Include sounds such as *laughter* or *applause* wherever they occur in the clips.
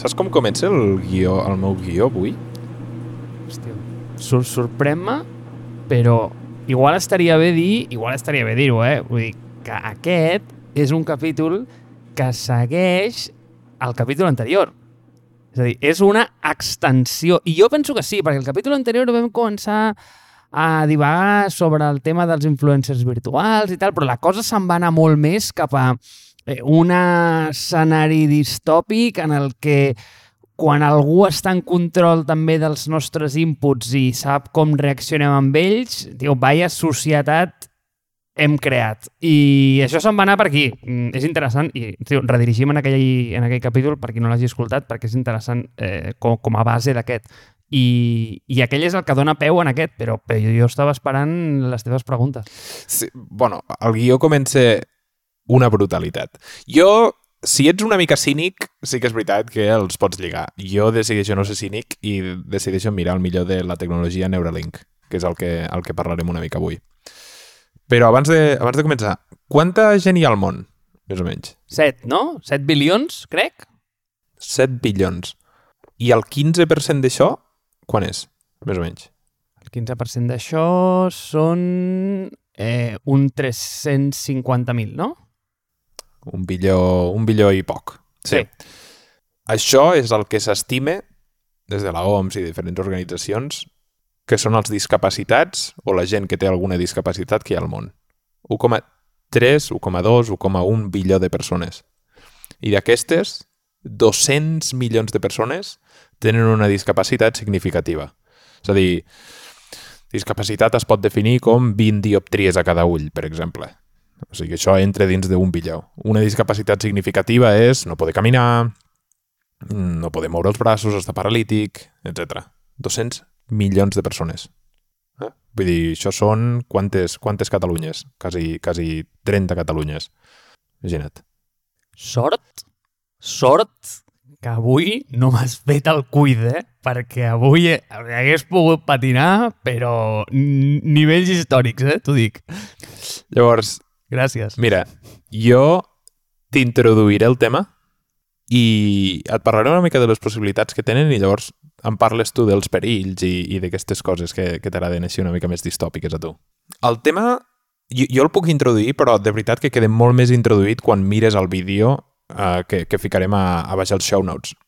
Saps com comença el guió, el meu guió avui? Hòstia, sor sorprèn-me, però igual estaria bé dir, igual estaria bé dir-ho, eh? Vull dir que aquest és un capítol que segueix el capítol anterior. És a dir, és una extensió. I jo penso que sí, perquè el capítol anterior vam començar a divagar sobre el tema dels influencers virtuals i tal, però la cosa se'n va anar molt més cap a un escenari distòpic en el que quan algú està en control també dels nostres inputs i sap com reaccionem amb ells, diu, vaya societat hem creat. I això se'n va anar per aquí. Mm, és interessant i tio, redirigim en aquell, en aquell capítol per qui no l'hagi escoltat perquè és interessant eh, com, com a base d'aquest. I, I aquell és el que dona peu en aquest, però, però jo estava esperant les teves preguntes. Sí, bueno, el guió comença una brutalitat. Jo, si ets una mica cínic, sí que és veritat que els pots lligar. Jo decideixo no ser cínic i decideixo mirar el millor de la tecnologia Neuralink, que és el que, el que parlarem una mica avui. Però abans de, abans de començar, quanta gent hi ha al món, més o menys? 7, no? 7 bilions, crec? 7 bilions. I el 15% d'això, quan és, més o menys? El 15% d'això són eh, un 350.000, no? Un bilió, un bilió i poc. Sí. Això és el que s'estime des de la OMS i diferents organitzacions que són els discapacitats o la gent que té alguna discapacitat que hi ha al món. 1,3, 1,2, 1,1 bilió de persones. I d'aquestes, 200 milions de persones tenen una discapacitat significativa. És a dir, discapacitat es pot definir com 20 dioptries a cada ull, per exemple. O sigui, això entra dins d'un bilió. Una discapacitat significativa és no poder caminar, no poder moure els braços, estar paralític, etc. 200 milions de persones. Eh? Vull dir, això són quantes, quantes Catalunyes? Quasi, quasi 30 Catalunyes. Imagina't. Sort, sort que avui no m'has fet el cuid, eh? Perquè avui hagués pogut patinar, però nivells històrics, eh? T'ho dic. Llavors, Gràcies. mira, jo t'introduiré el tema i et parlaré una mica de les possibilitats que tenen i llavors em parles tu dels perills i, i d'aquestes coses que, que t'agraden així una mica més distòpiques a tu. El tema, jo, jo el puc introduir, però de veritat que queda molt més introduït quan mires el vídeo eh, que, que ficarem a, a baix als show notes.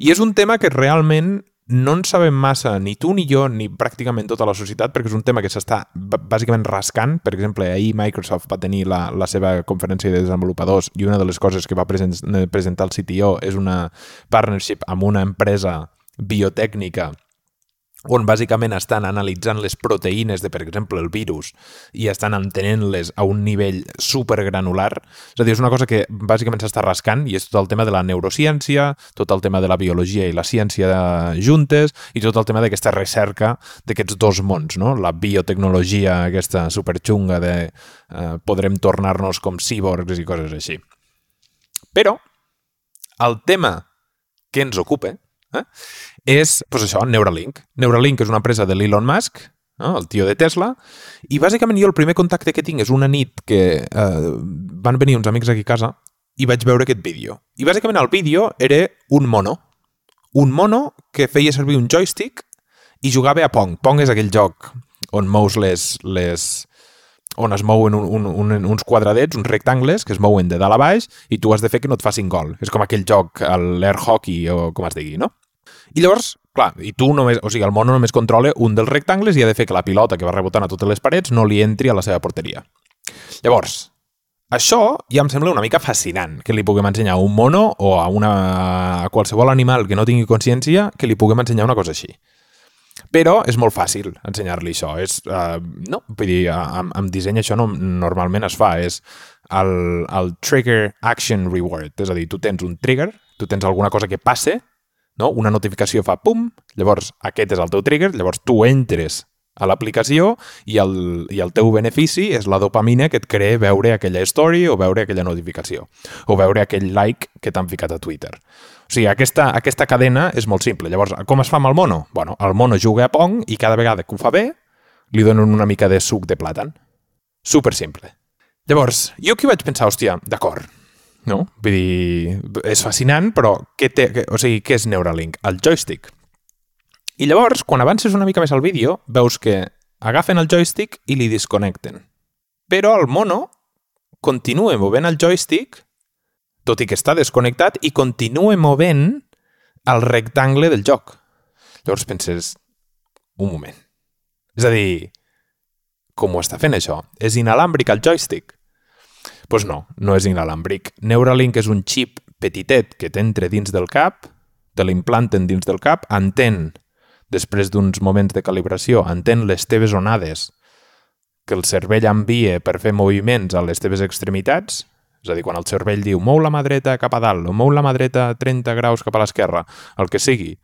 I és un tema que realment no en sabem massa, ni tu ni jo, ni pràcticament tota la societat, perquè és un tema que s'està bàsicament rascant. Per exemple, ahir Microsoft va tenir la, la seva conferència de desenvolupadors i una de les coses que va present, presentar el CTO és una partnership amb una empresa biotècnica on bàsicament estan analitzant les proteïnes de, per exemple, el virus i estan entenent-les a un nivell supergranular. És a dir, és una cosa que bàsicament s'està rascant i és tot el tema de la neurociència, tot el tema de la biologia i la ciència juntes i tot el tema d'aquesta recerca d'aquests dos mons, no? La biotecnologia aquesta superxunga de eh, podrem tornar-nos com cíborgs i coses així. Però el tema que ens ocupa eh, és, doncs això, Neuralink. Neuralink és una empresa de l'Elon Musk, no? el tio de Tesla, i bàsicament jo el primer contacte que tinc és una nit que eh, van venir uns amics aquí a casa i vaig veure aquest vídeo. I bàsicament el vídeo era un mono. Un mono que feia servir un joystick i jugava a Pong. Pong és aquell joc on mous les, les, on es mouen un, un, un, uns quadradets, uns rectangles, que es mouen de dalt a baix, i tu has de fer que no et facin gol. És com aquell joc, l'air hockey, o com es digui, no? I llavors, clar, i tu només, o sigui, el mono només controla un dels rectangles i ha de fer que la pilota que va rebotant a totes les parets no li entri a la seva porteria. Llavors, això ja em sembla una mica fascinant, que li puguem ensenyar a un mono o a, una, a qualsevol animal que no tingui consciència que li puguem ensenyar una cosa així. Però és molt fàcil ensenyar-li això. És, uh, no, vull dir, amb, amb disseny això no, normalment es fa. És el, el trigger action reward. És a dir, tu tens un trigger, tu tens alguna cosa que passe, no? una notificació fa pum, llavors aquest és el teu trigger, llavors tu entres a l'aplicació i, el, i el teu benefici és la dopamina que et crea veure aquella story o veure aquella notificació o veure aquell like que t'han ficat a Twitter. O sigui, aquesta, aquesta cadena és molt simple. Llavors, com es fa amb el mono? Bueno, el mono juga a Pong i cada vegada que ho fa bé li donen una mica de suc de plàtan. Super simple. Llavors, jo aquí vaig pensar, hòstia, d'acord, No? Vull dir, és fascinant, però què té, què, o sigui, què és Neuralink? El joystick. I llavors, quan avances una mica més al vídeo, veus que agafen el joystick i li disconnecten. Però el mono continua movent el joystick, tot i que està desconnectat, i continua movent el rectangle del joc. Llavors penses, un moment. És a dir, com ho està fent això? És inalàmbric el joystick? Pues no, no és inalàmbric. Neuralink és un xip petitet que t'entra dins del cap, te l'implanten dins del cap, entén, després d'uns moments de calibració, entén les teves onades que el cervell envia per fer moviments a les teves extremitats, és a dir, quan el cervell diu mou la mà dreta cap a dalt o mou la mà dreta 30 graus cap a l'esquerra, el que sigui,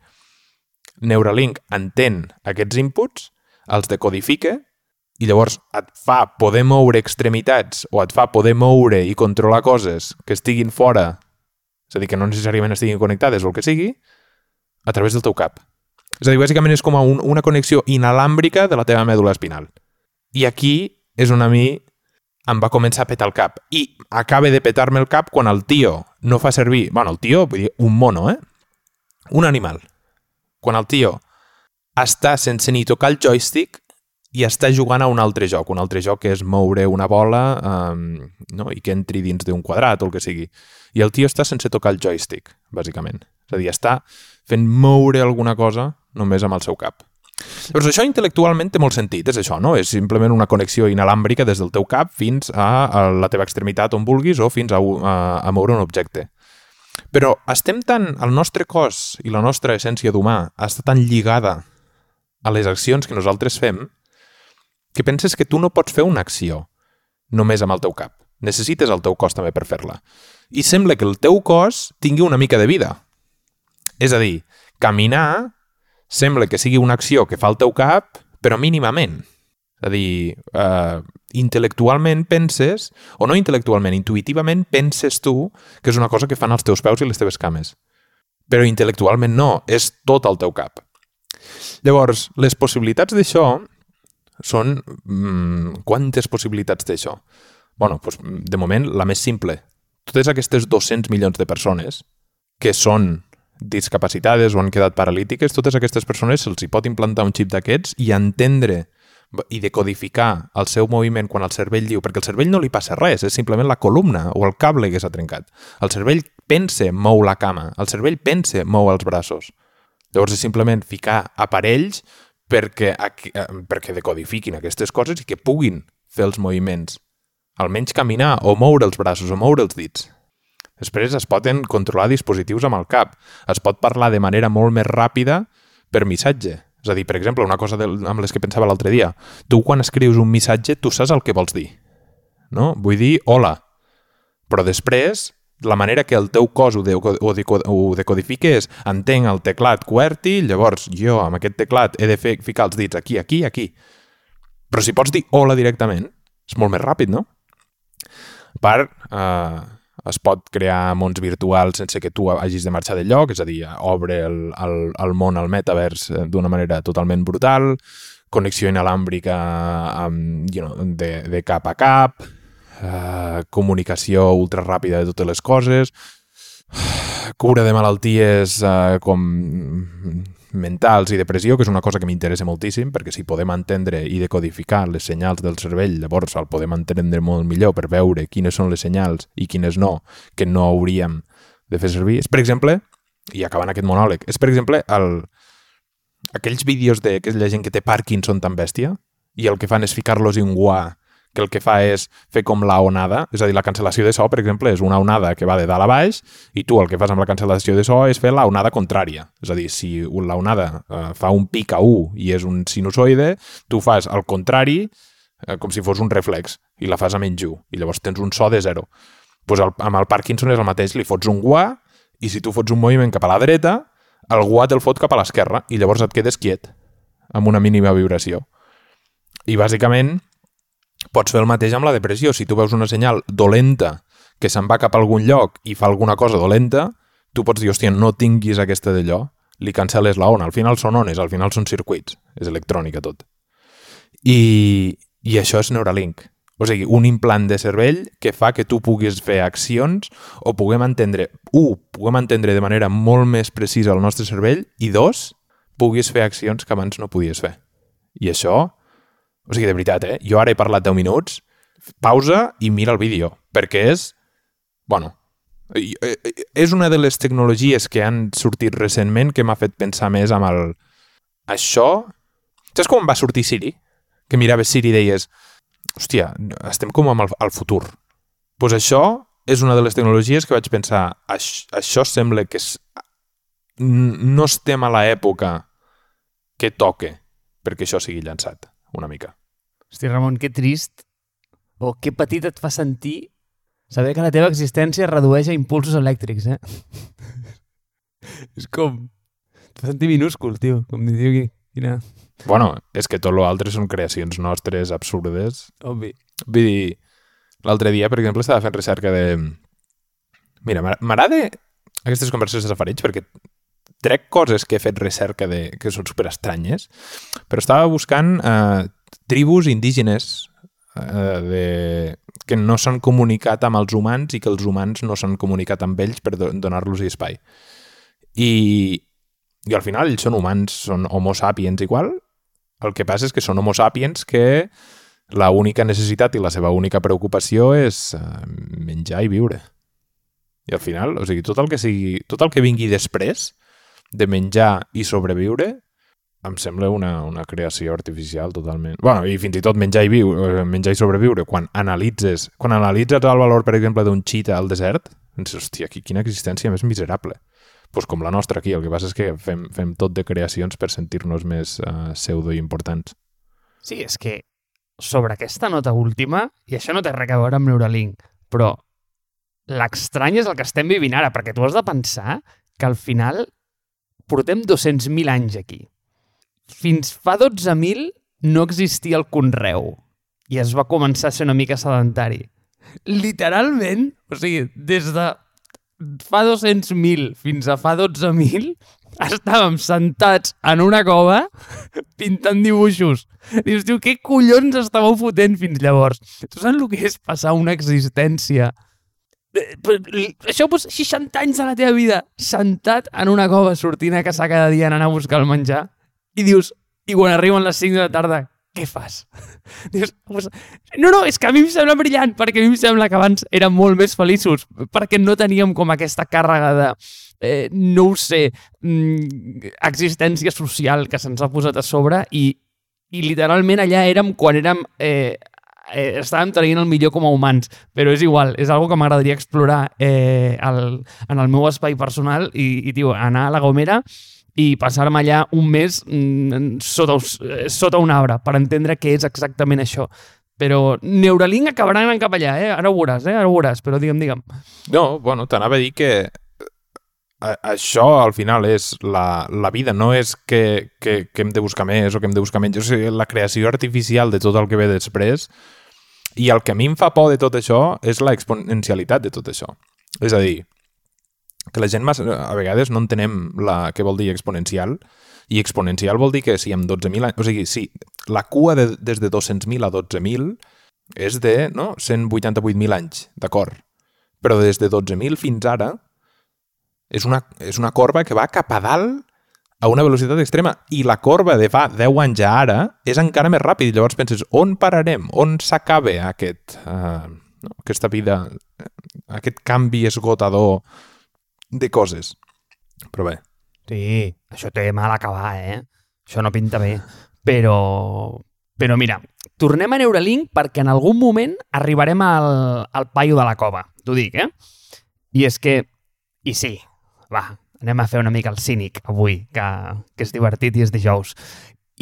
Neuralink entén aquests inputs, els decodifica i llavors et fa poder moure extremitats o et fa poder moure i controlar coses que estiguin fora, és a dir, que no necessàriament estiguin connectades o el que sigui, a través del teu cap. És a dir, bàsicament és com un, una connexió inalàmbrica de la teva mèdula espinal. I aquí és on a mi em va començar a petar el cap. I acaba de petar-me el cap quan el tio no fa servir... bueno, el tio, vull dir, un mono, eh? Un animal. Quan el tio està sense ni tocar el joystick i està jugant a un altre joc, un altre joc que és moure una bola um, no? i que entri dins d'un quadrat o el que sigui. I el tio està sense tocar el joystick, bàsicament. És a dir, està fent moure alguna cosa només amb el seu cap. Llavors, això intel·lectualment té molt sentit, és això, no? És simplement una connexió inalàmbrica des del teu cap fins a, a la teva extremitat on vulguis o fins a, a, a moure un objecte. Però estem tan... El nostre cos i la nostra essència d'humà està tan lligada a les accions que nosaltres fem que penses que tu no pots fer una acció només amb el teu cap. Necessites el teu cos també per fer-la. I sembla que el teu cos tingui una mica de vida. És a dir, caminar sembla que sigui una acció que fa el teu cap, però mínimament. És a dir, uh, intel·lectualment penses, o no intel·lectualment, intuïtivament penses tu que és una cosa que fan els teus peus i les teves cames. Però intel·lectualment no, és tot el teu cap. Llavors, les possibilitats d'això són... Mm, quantes possibilitats té això? bueno, doncs, de moment, la més simple. Totes aquestes 200 milions de persones que són discapacitades o han quedat paralítiques, totes aquestes persones se'ls hi pot implantar un xip d'aquests i entendre i decodificar el seu moviment quan el cervell diu, perquè el cervell no li passa res, és simplement la columna o el cable que s'ha trencat. El cervell pensa, mou la cama, el cervell pensa, mou els braços. Llavors és simplement ficar aparells perquè, eh, perquè decodifiquin aquestes coses i que puguin fer els moviments. Almenys caminar o moure els braços o moure els dits. Després es poden controlar dispositius amb el cap. Es pot parlar de manera molt més ràpida per missatge. És a dir, per exemple, una cosa de, amb les que pensava l'altre dia. Tu quan escrius un missatge, tu saps el que vols dir. No? Vull dir hola. Però després la manera que el teu cos ho, de, ho, de, ho decodifica és entenc el teclat QWERTY, llavors jo amb aquest teclat he de fer, ficar els dits aquí, aquí, aquí. Però si pots dir hola directament, és molt més ràpid, no? A part, eh, es pot crear mons virtuals sense que tu hagis de marxar de lloc, és a dir, obre el, el, el món al metavers eh, d'una manera totalment brutal, connexió inalàmbrica amb, you know, de, de cap a cap, eh, comunicació ultra ràpida de totes les coses, cura de malalties eh, com mentals i depressió, que és una cosa que m'interessa moltíssim, perquè si podem entendre i decodificar les senyals del cervell, llavors el podem entendre molt millor per veure quines són les senyals i quines no, que no hauríem de fer servir. És, per exemple, i acabant aquest monòleg, és, per exemple, el, aquells vídeos de que la gent que té Parkinson tan bèstia i el que fan és ficar-los en guà que el que fa és fer com la onada, és a dir, la cancel·lació de so, per exemple, és una onada que va de dalt a baix i tu el que fas amb la cancel·lació de so és fer la onada contrària. És a dir, si la onada eh, fa un pic a 1 i és un sinusoide, tu fas el contrari eh, com si fos un reflex i la fas a menys 1 i llavors tens un so de 0. Pues el, amb el Parkinson és el mateix, li fots un guà i si tu fots un moviment cap a la dreta, el guà te'l fot cap a l'esquerra i llavors et quedes quiet amb una mínima vibració. I bàsicament Pots fer el mateix amb la depressió. Si tu veus una senyal dolenta que se'n va cap a algun lloc i fa alguna cosa dolenta, tu pots dir, hòstia, no tinguis aquesta d'allò, li cancel·les la ona. Al final són ones, al final són circuits. És electrònica tot. I, i això és Neuralink. O sigui, un implant de cervell que fa que tu puguis fer accions o puguem entendre, un, puguem entendre de manera molt més precisa el nostre cervell i dos, puguis fer accions que abans no podies fer. I això, o sigui, de veritat, eh? Jo ara he parlat 10 minuts, pausa i mira el vídeo, perquè és, bueno, és una de les tecnologies que han sortit recentment que m'ha fet pensar més amb el... Això... Saps com va sortir Siri? Que miraves Siri i deies hòstia, estem com amb el, el futur. Doncs pues això és una de les tecnologies que vaig pensar, això, sembla que és, no estem a l'època que toque perquè això sigui llançat, una mica. Hosti, Ramon, que trist o que petit et fa sentir saber que la teva existència es redueix a impulsos elèctrics, eh? és com... Et fa sentir minúscul, tio. Com diu, quina... Bueno, és que tot l'altre són creacions nostres absurdes. Obvi. Vull dir, l'altre dia, per exemple, estava fent recerca de... Mira, m'agrada aquestes conversacions de safareig perquè trec coses que he fet recerca de, que són super estranyes, però estava buscant eh, tribus indígenes eh, de, que no s'han comunicat amb els humans i que els humans no s'han comunicat amb ells per donar-los espai. I, I al final ells són humans, són homo sapiens igual, el que passa és que són homo sapiens que la única necessitat i la seva única preocupació és uh, menjar i viure. I al final, o sigui, tot el que sigui, tot el que vingui després de menjar i sobreviure em sembla una, una creació artificial totalment. bueno, i fins i tot menjar i, viure, menjar i sobreviure, quan analitzes, quan analitzes el valor, per exemple, d'un xita al desert, penses, hòstia, quina existència més miserable pues com la nostra aquí. El que passa és que fem, fem tot de creacions per sentir-nos més uh, pseudo-importants. Sí, és que sobre aquesta nota última, i això no té res a veure amb Neuralink, però l'estrany és el que estem vivint ara, perquè tu has de pensar que al final portem 200.000 anys aquí. Fins fa 12.000 no existia el conreu i es va començar a ser una mica sedentari. Literalment, o sigui, des de fa 200.000 fins a fa 12.000 estàvem sentats en una cova pintant dibuixos. Dius, tio, què collons estàveu fotent fins llavors? Tu saps el que és passar una existència? Això pues, 60 anys de la teva vida sentat en una cova sortint a caçar cada dia anant a buscar el menjar i dius, i quan arriben les 5 de la tarda, què fas? *laughs* Dius, pues, no, no, és que a mi em sembla brillant, perquè a mi em sembla que abans érem molt més feliços, perquè no teníem com aquesta càrrega de, eh, no ho sé, mm, existència social que se'ns ha posat a sobre i, i literalment allà érem quan érem... Eh, eh, estàvem traient el millor com a humans, però és igual, és algo que m'agradaria explorar eh, el, en el meu espai personal i, i tio, anar a la Gomera i passar-me allà un mes mm, sota, sota un arbre per entendre què és exactament això. Però Neuralink acabarà anant cap allà, eh? Ara ho veuràs, eh? Ara ho veuràs, però digue'm, digue'm. No, bueno, t'anava a dir que eh, això al final és la, la vida, no és que, que, que hem de buscar més o que hem de buscar menys, o sigui, la creació artificial de tot el que ve després i el que a mi em fa por de tot això és la exponencialitat de tot això. És a dir, que la gent a vegades no entenem la, què vol dir exponencial, i exponencial vol dir que si amb 12.000 anys... O sigui, sí, la cua de, des de 200.000 a 12.000 és de no, 188.000 anys, d'acord. Però des de 12.000 fins ara és una, és una corba que va cap a dalt a una velocitat extrema. I la corba de fa 10 anys a ara és encara més ràpid. Llavors penses, on pararem? On s'acaba aquest, uh, no, aquesta vida, aquest canvi esgotador de coses. Però bé. Sí, això té mal acabar, eh? Això no pinta bé. Però, però mira, tornem a Neuralink perquè en algun moment arribarem al, al paio de la cova. T'ho dic, eh? I és que... I sí, va, anem a fer una mica el cínic avui, que, que és divertit i és dijous.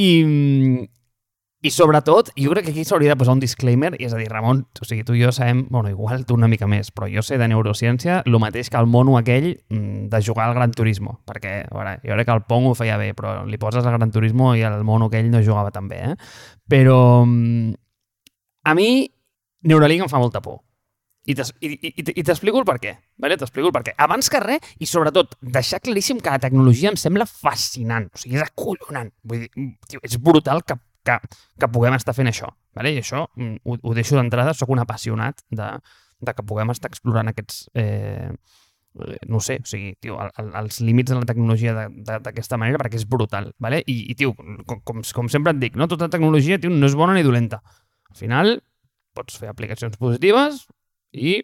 I, i sobretot, jo crec que aquí s'hauria de posar un disclaimer, i és a dir, Ramon, o sigui, tu i jo sabem, bueno, igual tu una mica més, però jo sé de neurociència el mateix que el mono aquell mm, de jugar al Gran Turismo, perquè, veure, jo crec que el Pong ho feia bé, però li poses al Gran Turismo i el mono aquell no jugava tan bé, eh? Però mm, a mi Neuralink em fa molta por. I t'explico el per què. Vale? T'explico el per què. Abans que res, i sobretot, deixar claríssim que la tecnologia em sembla fascinant. O sigui, és acollonant. Vull dir, tio, és brutal que que, que puguem estar fent això. Vale? I això mm, ho, ho deixo d'entrada, sóc un apassionat de, de que puguem estar explorant aquests... Eh, eh, no sé, o sigui, tio, el, el, els límits de la tecnologia d'aquesta manera perquè és brutal, vale? I, i tio, com, com, com sempre et dic, no? tota tecnologia tio, no és bona ni dolenta. Al final, pots fer aplicacions positives i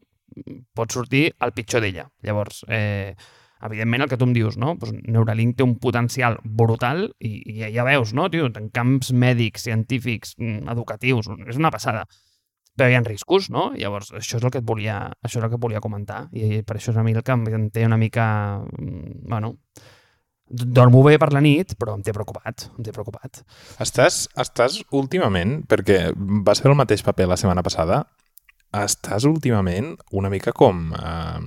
pot sortir el pitjor d'ella. Llavors, eh, evidentment el que tu em dius, no? Pues Neuralink té un potencial brutal i, i ja, ja veus, no, tio? En camps mèdics, científics, mm, educatius, és una passada. Però hi ha riscos, no? Llavors, això és el que et volia, això és el que et volia comentar. I per això és a mi el que em té una mica... mm, Bueno, dormo bé per la nit, però em té preocupat, em té preocupat. Estàs, estàs últimament, perquè va ser el mateix paper la setmana passada, estàs últimament una mica com... Eh,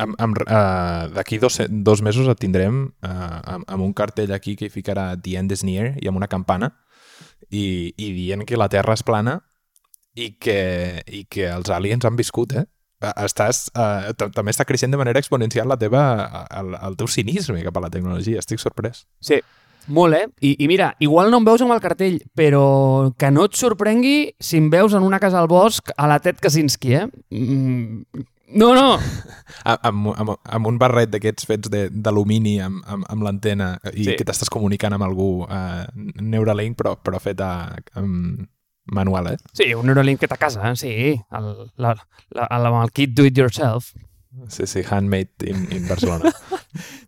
amb, amb, eh, D'aquí dos, dos mesos et tindrem eh, amb, amb un cartell aquí que hi ficarà The End is Near i amb una campana i, i dient que la Terra és plana i que, i que els aliens han viscut, eh? Estàs, eh, ta- també està creixent de manera exponencial la teva, el, el teu cinisme cap a la tecnologia. Estic sorprès. Sí. Molt, eh? I, I mira, igual no em veus amb el cartell, però que no et sorprengui si em veus en una casa al bosc a la Ted Kaczynski, eh? Mm, no, no! *laughs* A- amb, amb, amb un barret d'aquests fets de- d'alumini amb, amb, amb l'antena i Sí. que t'estàs comunicant amb algú uh, Neuralink però, però fet a, amb manual, eh? Sí, un Neuralink que a casa, eh? sí. El, la, la, el, el kit do it yourself. *laughs* Sí, sí, handmade in, in Barcelona. *laughs*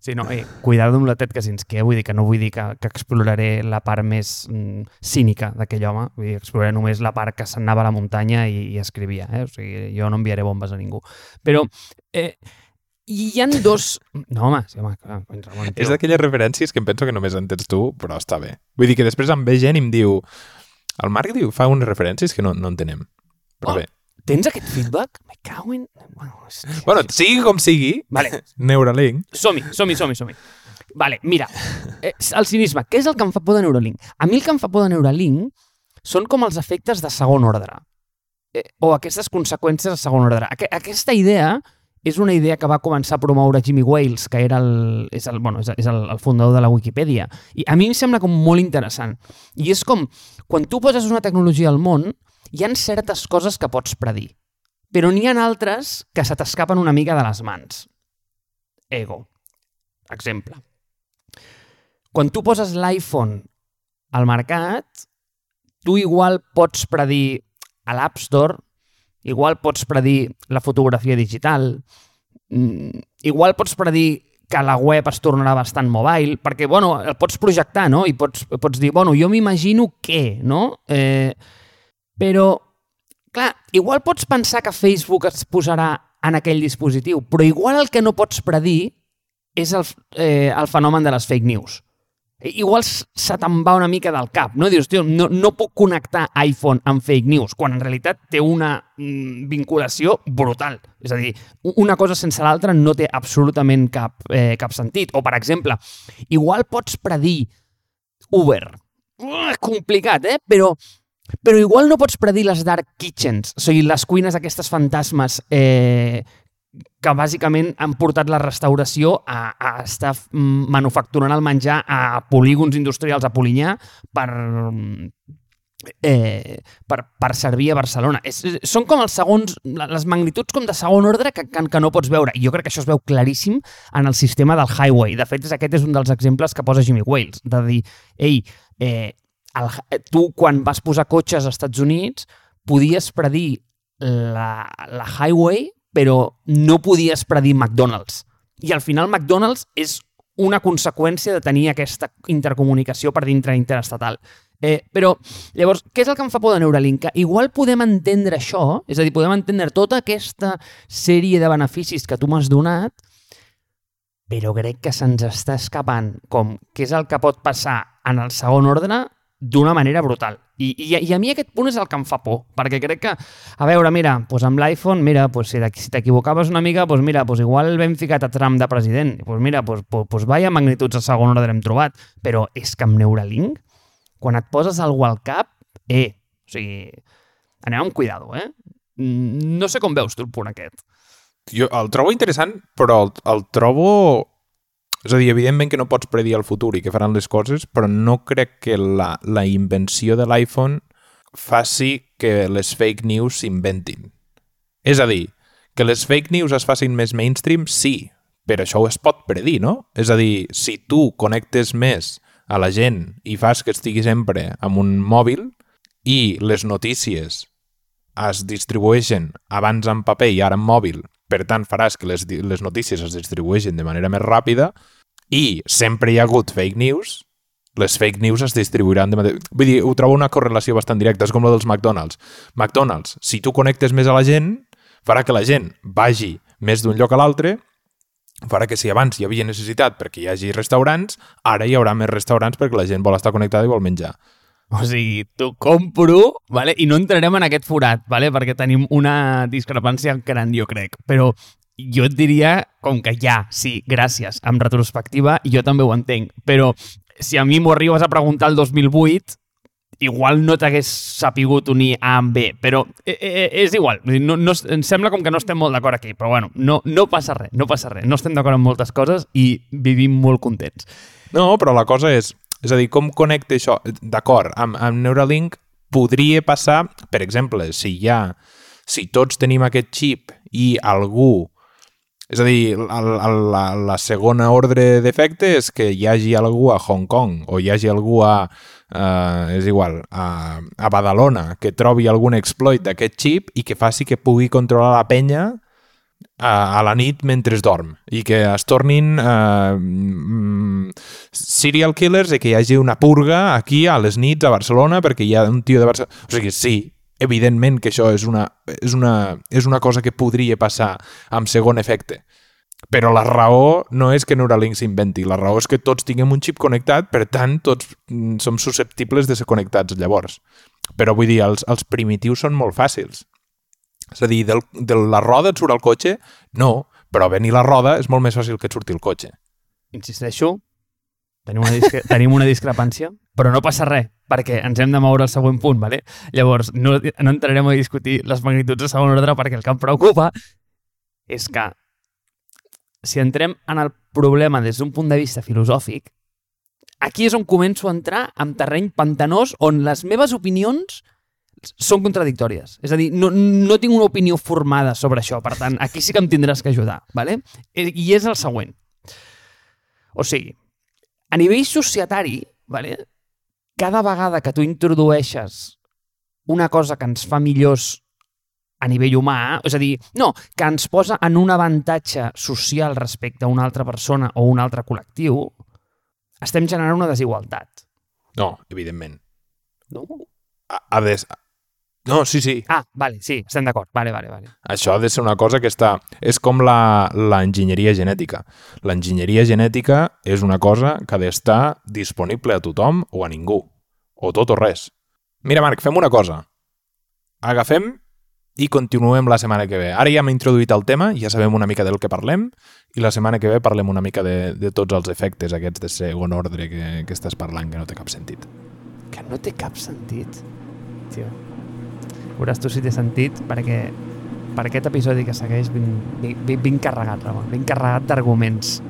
Sí, no, eh, cuidado amb la Ted Kaczynski, eh? vull dir que no vull dir que, que exploraré la part més mm, cínica d'aquell home, vull dir, exploraré només la part que s'anava a la muntanya i, i escrivia, eh? o sigui, jo no enviaré bombes a ningú. Però eh, hi han *laughs* dos... No, home, sí, home, clar, Ramon. És d'aquelles referències que em penso que només entens tu, però està bé. Vull dir que després em ve gent i em diu... El Marc diu, fa unes referències que no, no entenem. Però Oh. bé. Tens aquest feedback? Me cago en... Bueno, hòstia. Bueno, sigui com sigui, Vale, Neuralink... som-hi, som-hi, som-hi, som-hi. Vale, mira, eh, el cinisme, què és el que em fa por de Neuralink? A mi el que em fa por de Neuralink són com els efectes de segon ordre, eh, o aquestes conseqüències de segon ordre. Aqu aquesta idea és una idea que va començar a promoure Jimmy Wales, que era el, és, el, bueno, és, és el, el fundador de la Wikipedia. I a mi em sembla com molt interessant. I és com, quan tu poses una tecnologia al món, hi han certes coses que pots predir, però n'hi ha altres que se t'escapen una mica de les mans. Ego. Exemple. Quan tu poses l'iPhone al mercat, tu igual pots predir a l'App Store, igual pots predir la fotografia digital, mm, igual pots predir que la web es tornarà bastant mobile, perquè, bueno, el pots projectar, no? I pots, pots dir, bueno, jo m'imagino que, no? Eh, però, clar, igual pots pensar que Facebook es posarà en aquell dispositiu, però igual el que no pots predir és el, eh, el fenomen de les fake news. Igual se te'n va una mica del cap, no? Dius, tio, no, no puc connectar iPhone amb fake news, quan en realitat té una mm, vinculació brutal. És a dir, una cosa sense l'altra no té absolutament cap, eh, cap sentit. O, per exemple, igual pots predir Uber. Uh, complicat, eh? Però, però igual no pots predir les dark kitchens, o sigui, les cuines aquestes fantasmes eh, que bàsicament han portat la restauració a, a estar manufacturant el menjar a polígons industrials a Polinyà per, eh, per, per servir a Barcelona. És, són com els segons, les magnituds com de segon ordre que, que, que no pots veure. I jo crec que això es veu claríssim en el sistema del highway. De fet, aquest és un dels exemples que posa Jimmy Wales, de dir, ei, eh, el, tu quan vas posar cotxes als Estats Units podies predir la, la highway però no podies predir McDonald's. I al final McDonald's és una conseqüència de tenir aquesta intercomunicació per dintre interestatal. Eh, però, llavors, què és el que em fa por de Neuralink? Que igual podem entendre això, és a dir, podem entendre tota aquesta sèrie de beneficis que tu m'has donat, però crec que se'ns està escapant com què és el que pot passar en el segon ordre d'una manera brutal. I, i, I a mi aquest punt és el que em fa por, perquè crec que, a veure, mira, doncs amb l'iPhone, mira, doncs si t'equi- si t'equivocaves una mica, doncs mira, doncs igual l'hem ficat a Trump de president. Doncs mira, doncs, doncs, doncs vaya magnituds de segon ordre hem trobat. Però és que amb Neuralink, quan et poses algú al cap, eh, o sigui, anem amb cuidado, eh? No sé com veus tu el punt aquest. Jo el trobo interessant, però el, el trobo... És a dir, evidentment que no pots predir el futur i què faran les coses, però no crec que la, la invenció de l'iPhone faci que les fake news s'inventin. És a dir, que les fake news es facin més mainstream, sí, però això es pot predir, no? És a dir, si tu connectes més a la gent i fas que estigui sempre amb un mòbil i les notícies es distribueixen abans en paper i ara en mòbil, per tant faràs que les, les notícies es distribueixin de manera més ràpida i sempre hi ha hagut fake news, les fake news es distribuiran de manera... Vull dir, ho trobo una correlació bastant directa, és com la dels McDonald's. McDonald's, si tu connectes més a la gent, farà que la gent vagi més d'un lloc a l'altre farà que si abans hi havia necessitat perquè hi hagi restaurants, ara hi haurà més restaurants perquè la gent vol estar connectada i vol menjar. O sigui, t'ho compro, vale? i no entrarem en aquest forat, vale? perquè tenim una discrepància gran, jo crec. Però jo et diria, com que ja, sí, gràcies, amb retrospectiva, jo també ho entenc. Però si a mi m'ho arribes a preguntar el 2008, igual no t'hagués sapigut unir A amb B, però eh, eh, és igual. No, no, em sembla com que no estem molt d'acord aquí, però bueno, no, no passa res, no passa res. No estem d'acord amb moltes coses i vivim molt contents. No, però la cosa és, és a dir, com connecta això? D'acord, amb, amb Neuralink podria passar, per exemple, si hi ha, si tots tenim aquest xip i algú és a dir, el, la, la segona ordre d'efecte és que hi hagi algú a Hong Kong o hi hagi algú a, eh, és igual, a, a Badalona que trobi algun exploit d'aquest xip i que faci que pugui controlar la penya a, a la nit mentre es dorm i que es tornin eh, mm, serial killers i que hi hagi una purga aquí a les nits a Barcelona perquè hi ha un tio de Barcelona... O sigui, sí, evidentment que això és una, és una, és una cosa que podria passar amb segon efecte. Però la raó no és que Neuralink s'inventi, la raó és que tots tinguem un xip connectat, per tant, tots mm, som susceptibles de ser connectats llavors. Però vull dir, els, els primitius són molt fàcils. És a dir, del, de la roda et surt el cotxe? No, però venir la roda és molt més fàcil que et surti el cotxe. Insisteixo, tenim una, discre tenim una discrepància, però no passa res, perquè ens hem de moure al següent punt, ¿vale? Llavors, no, no entrarem a discutir les magnituds de segon ordre perquè el que em preocupa és que si entrem en el problema des d'un punt de vista filosòfic, aquí és on començo a entrar en terreny pantanós on les meves opinions són contradictòries. És a dir, no, no tinc una opinió formada sobre això, per tant, aquí sí que em tindràs que ajudar. ¿vale? I és el següent. O sigui, a nivell societari, ¿vale? cada vegada que tu introdueixes una cosa que ens fa millors a nivell humà, és a dir, no, que ens posa en un avantatge social respecte a una altra persona o un altre col·lectiu, estem generant una desigualtat. No, evidentment. No? Ha, ha de, no, sí, sí. Ah, vale, sí, estem d'acord. Vale, vale, vale. Això ha de ser una cosa que està... És com l'enginyeria genètica. L'enginyeria genètica és una cosa que ha d'estar disponible a tothom o a ningú. O tot o res. Mira, Marc, fem una cosa. Agafem i continuem la setmana que ve. Ara ja hem introduït el tema, ja sabem una mica del que parlem, i la setmana que ve parlem una mica de, de tots els efectes aquests de segon ordre que, que estàs parlant, que no té cap sentit. Que no té cap sentit? Tio, veuràs tu si té sentit, perquè per aquest episodi que segueix vinc, vinc, vinc carregat, Ramon, vinc carregat d'arguments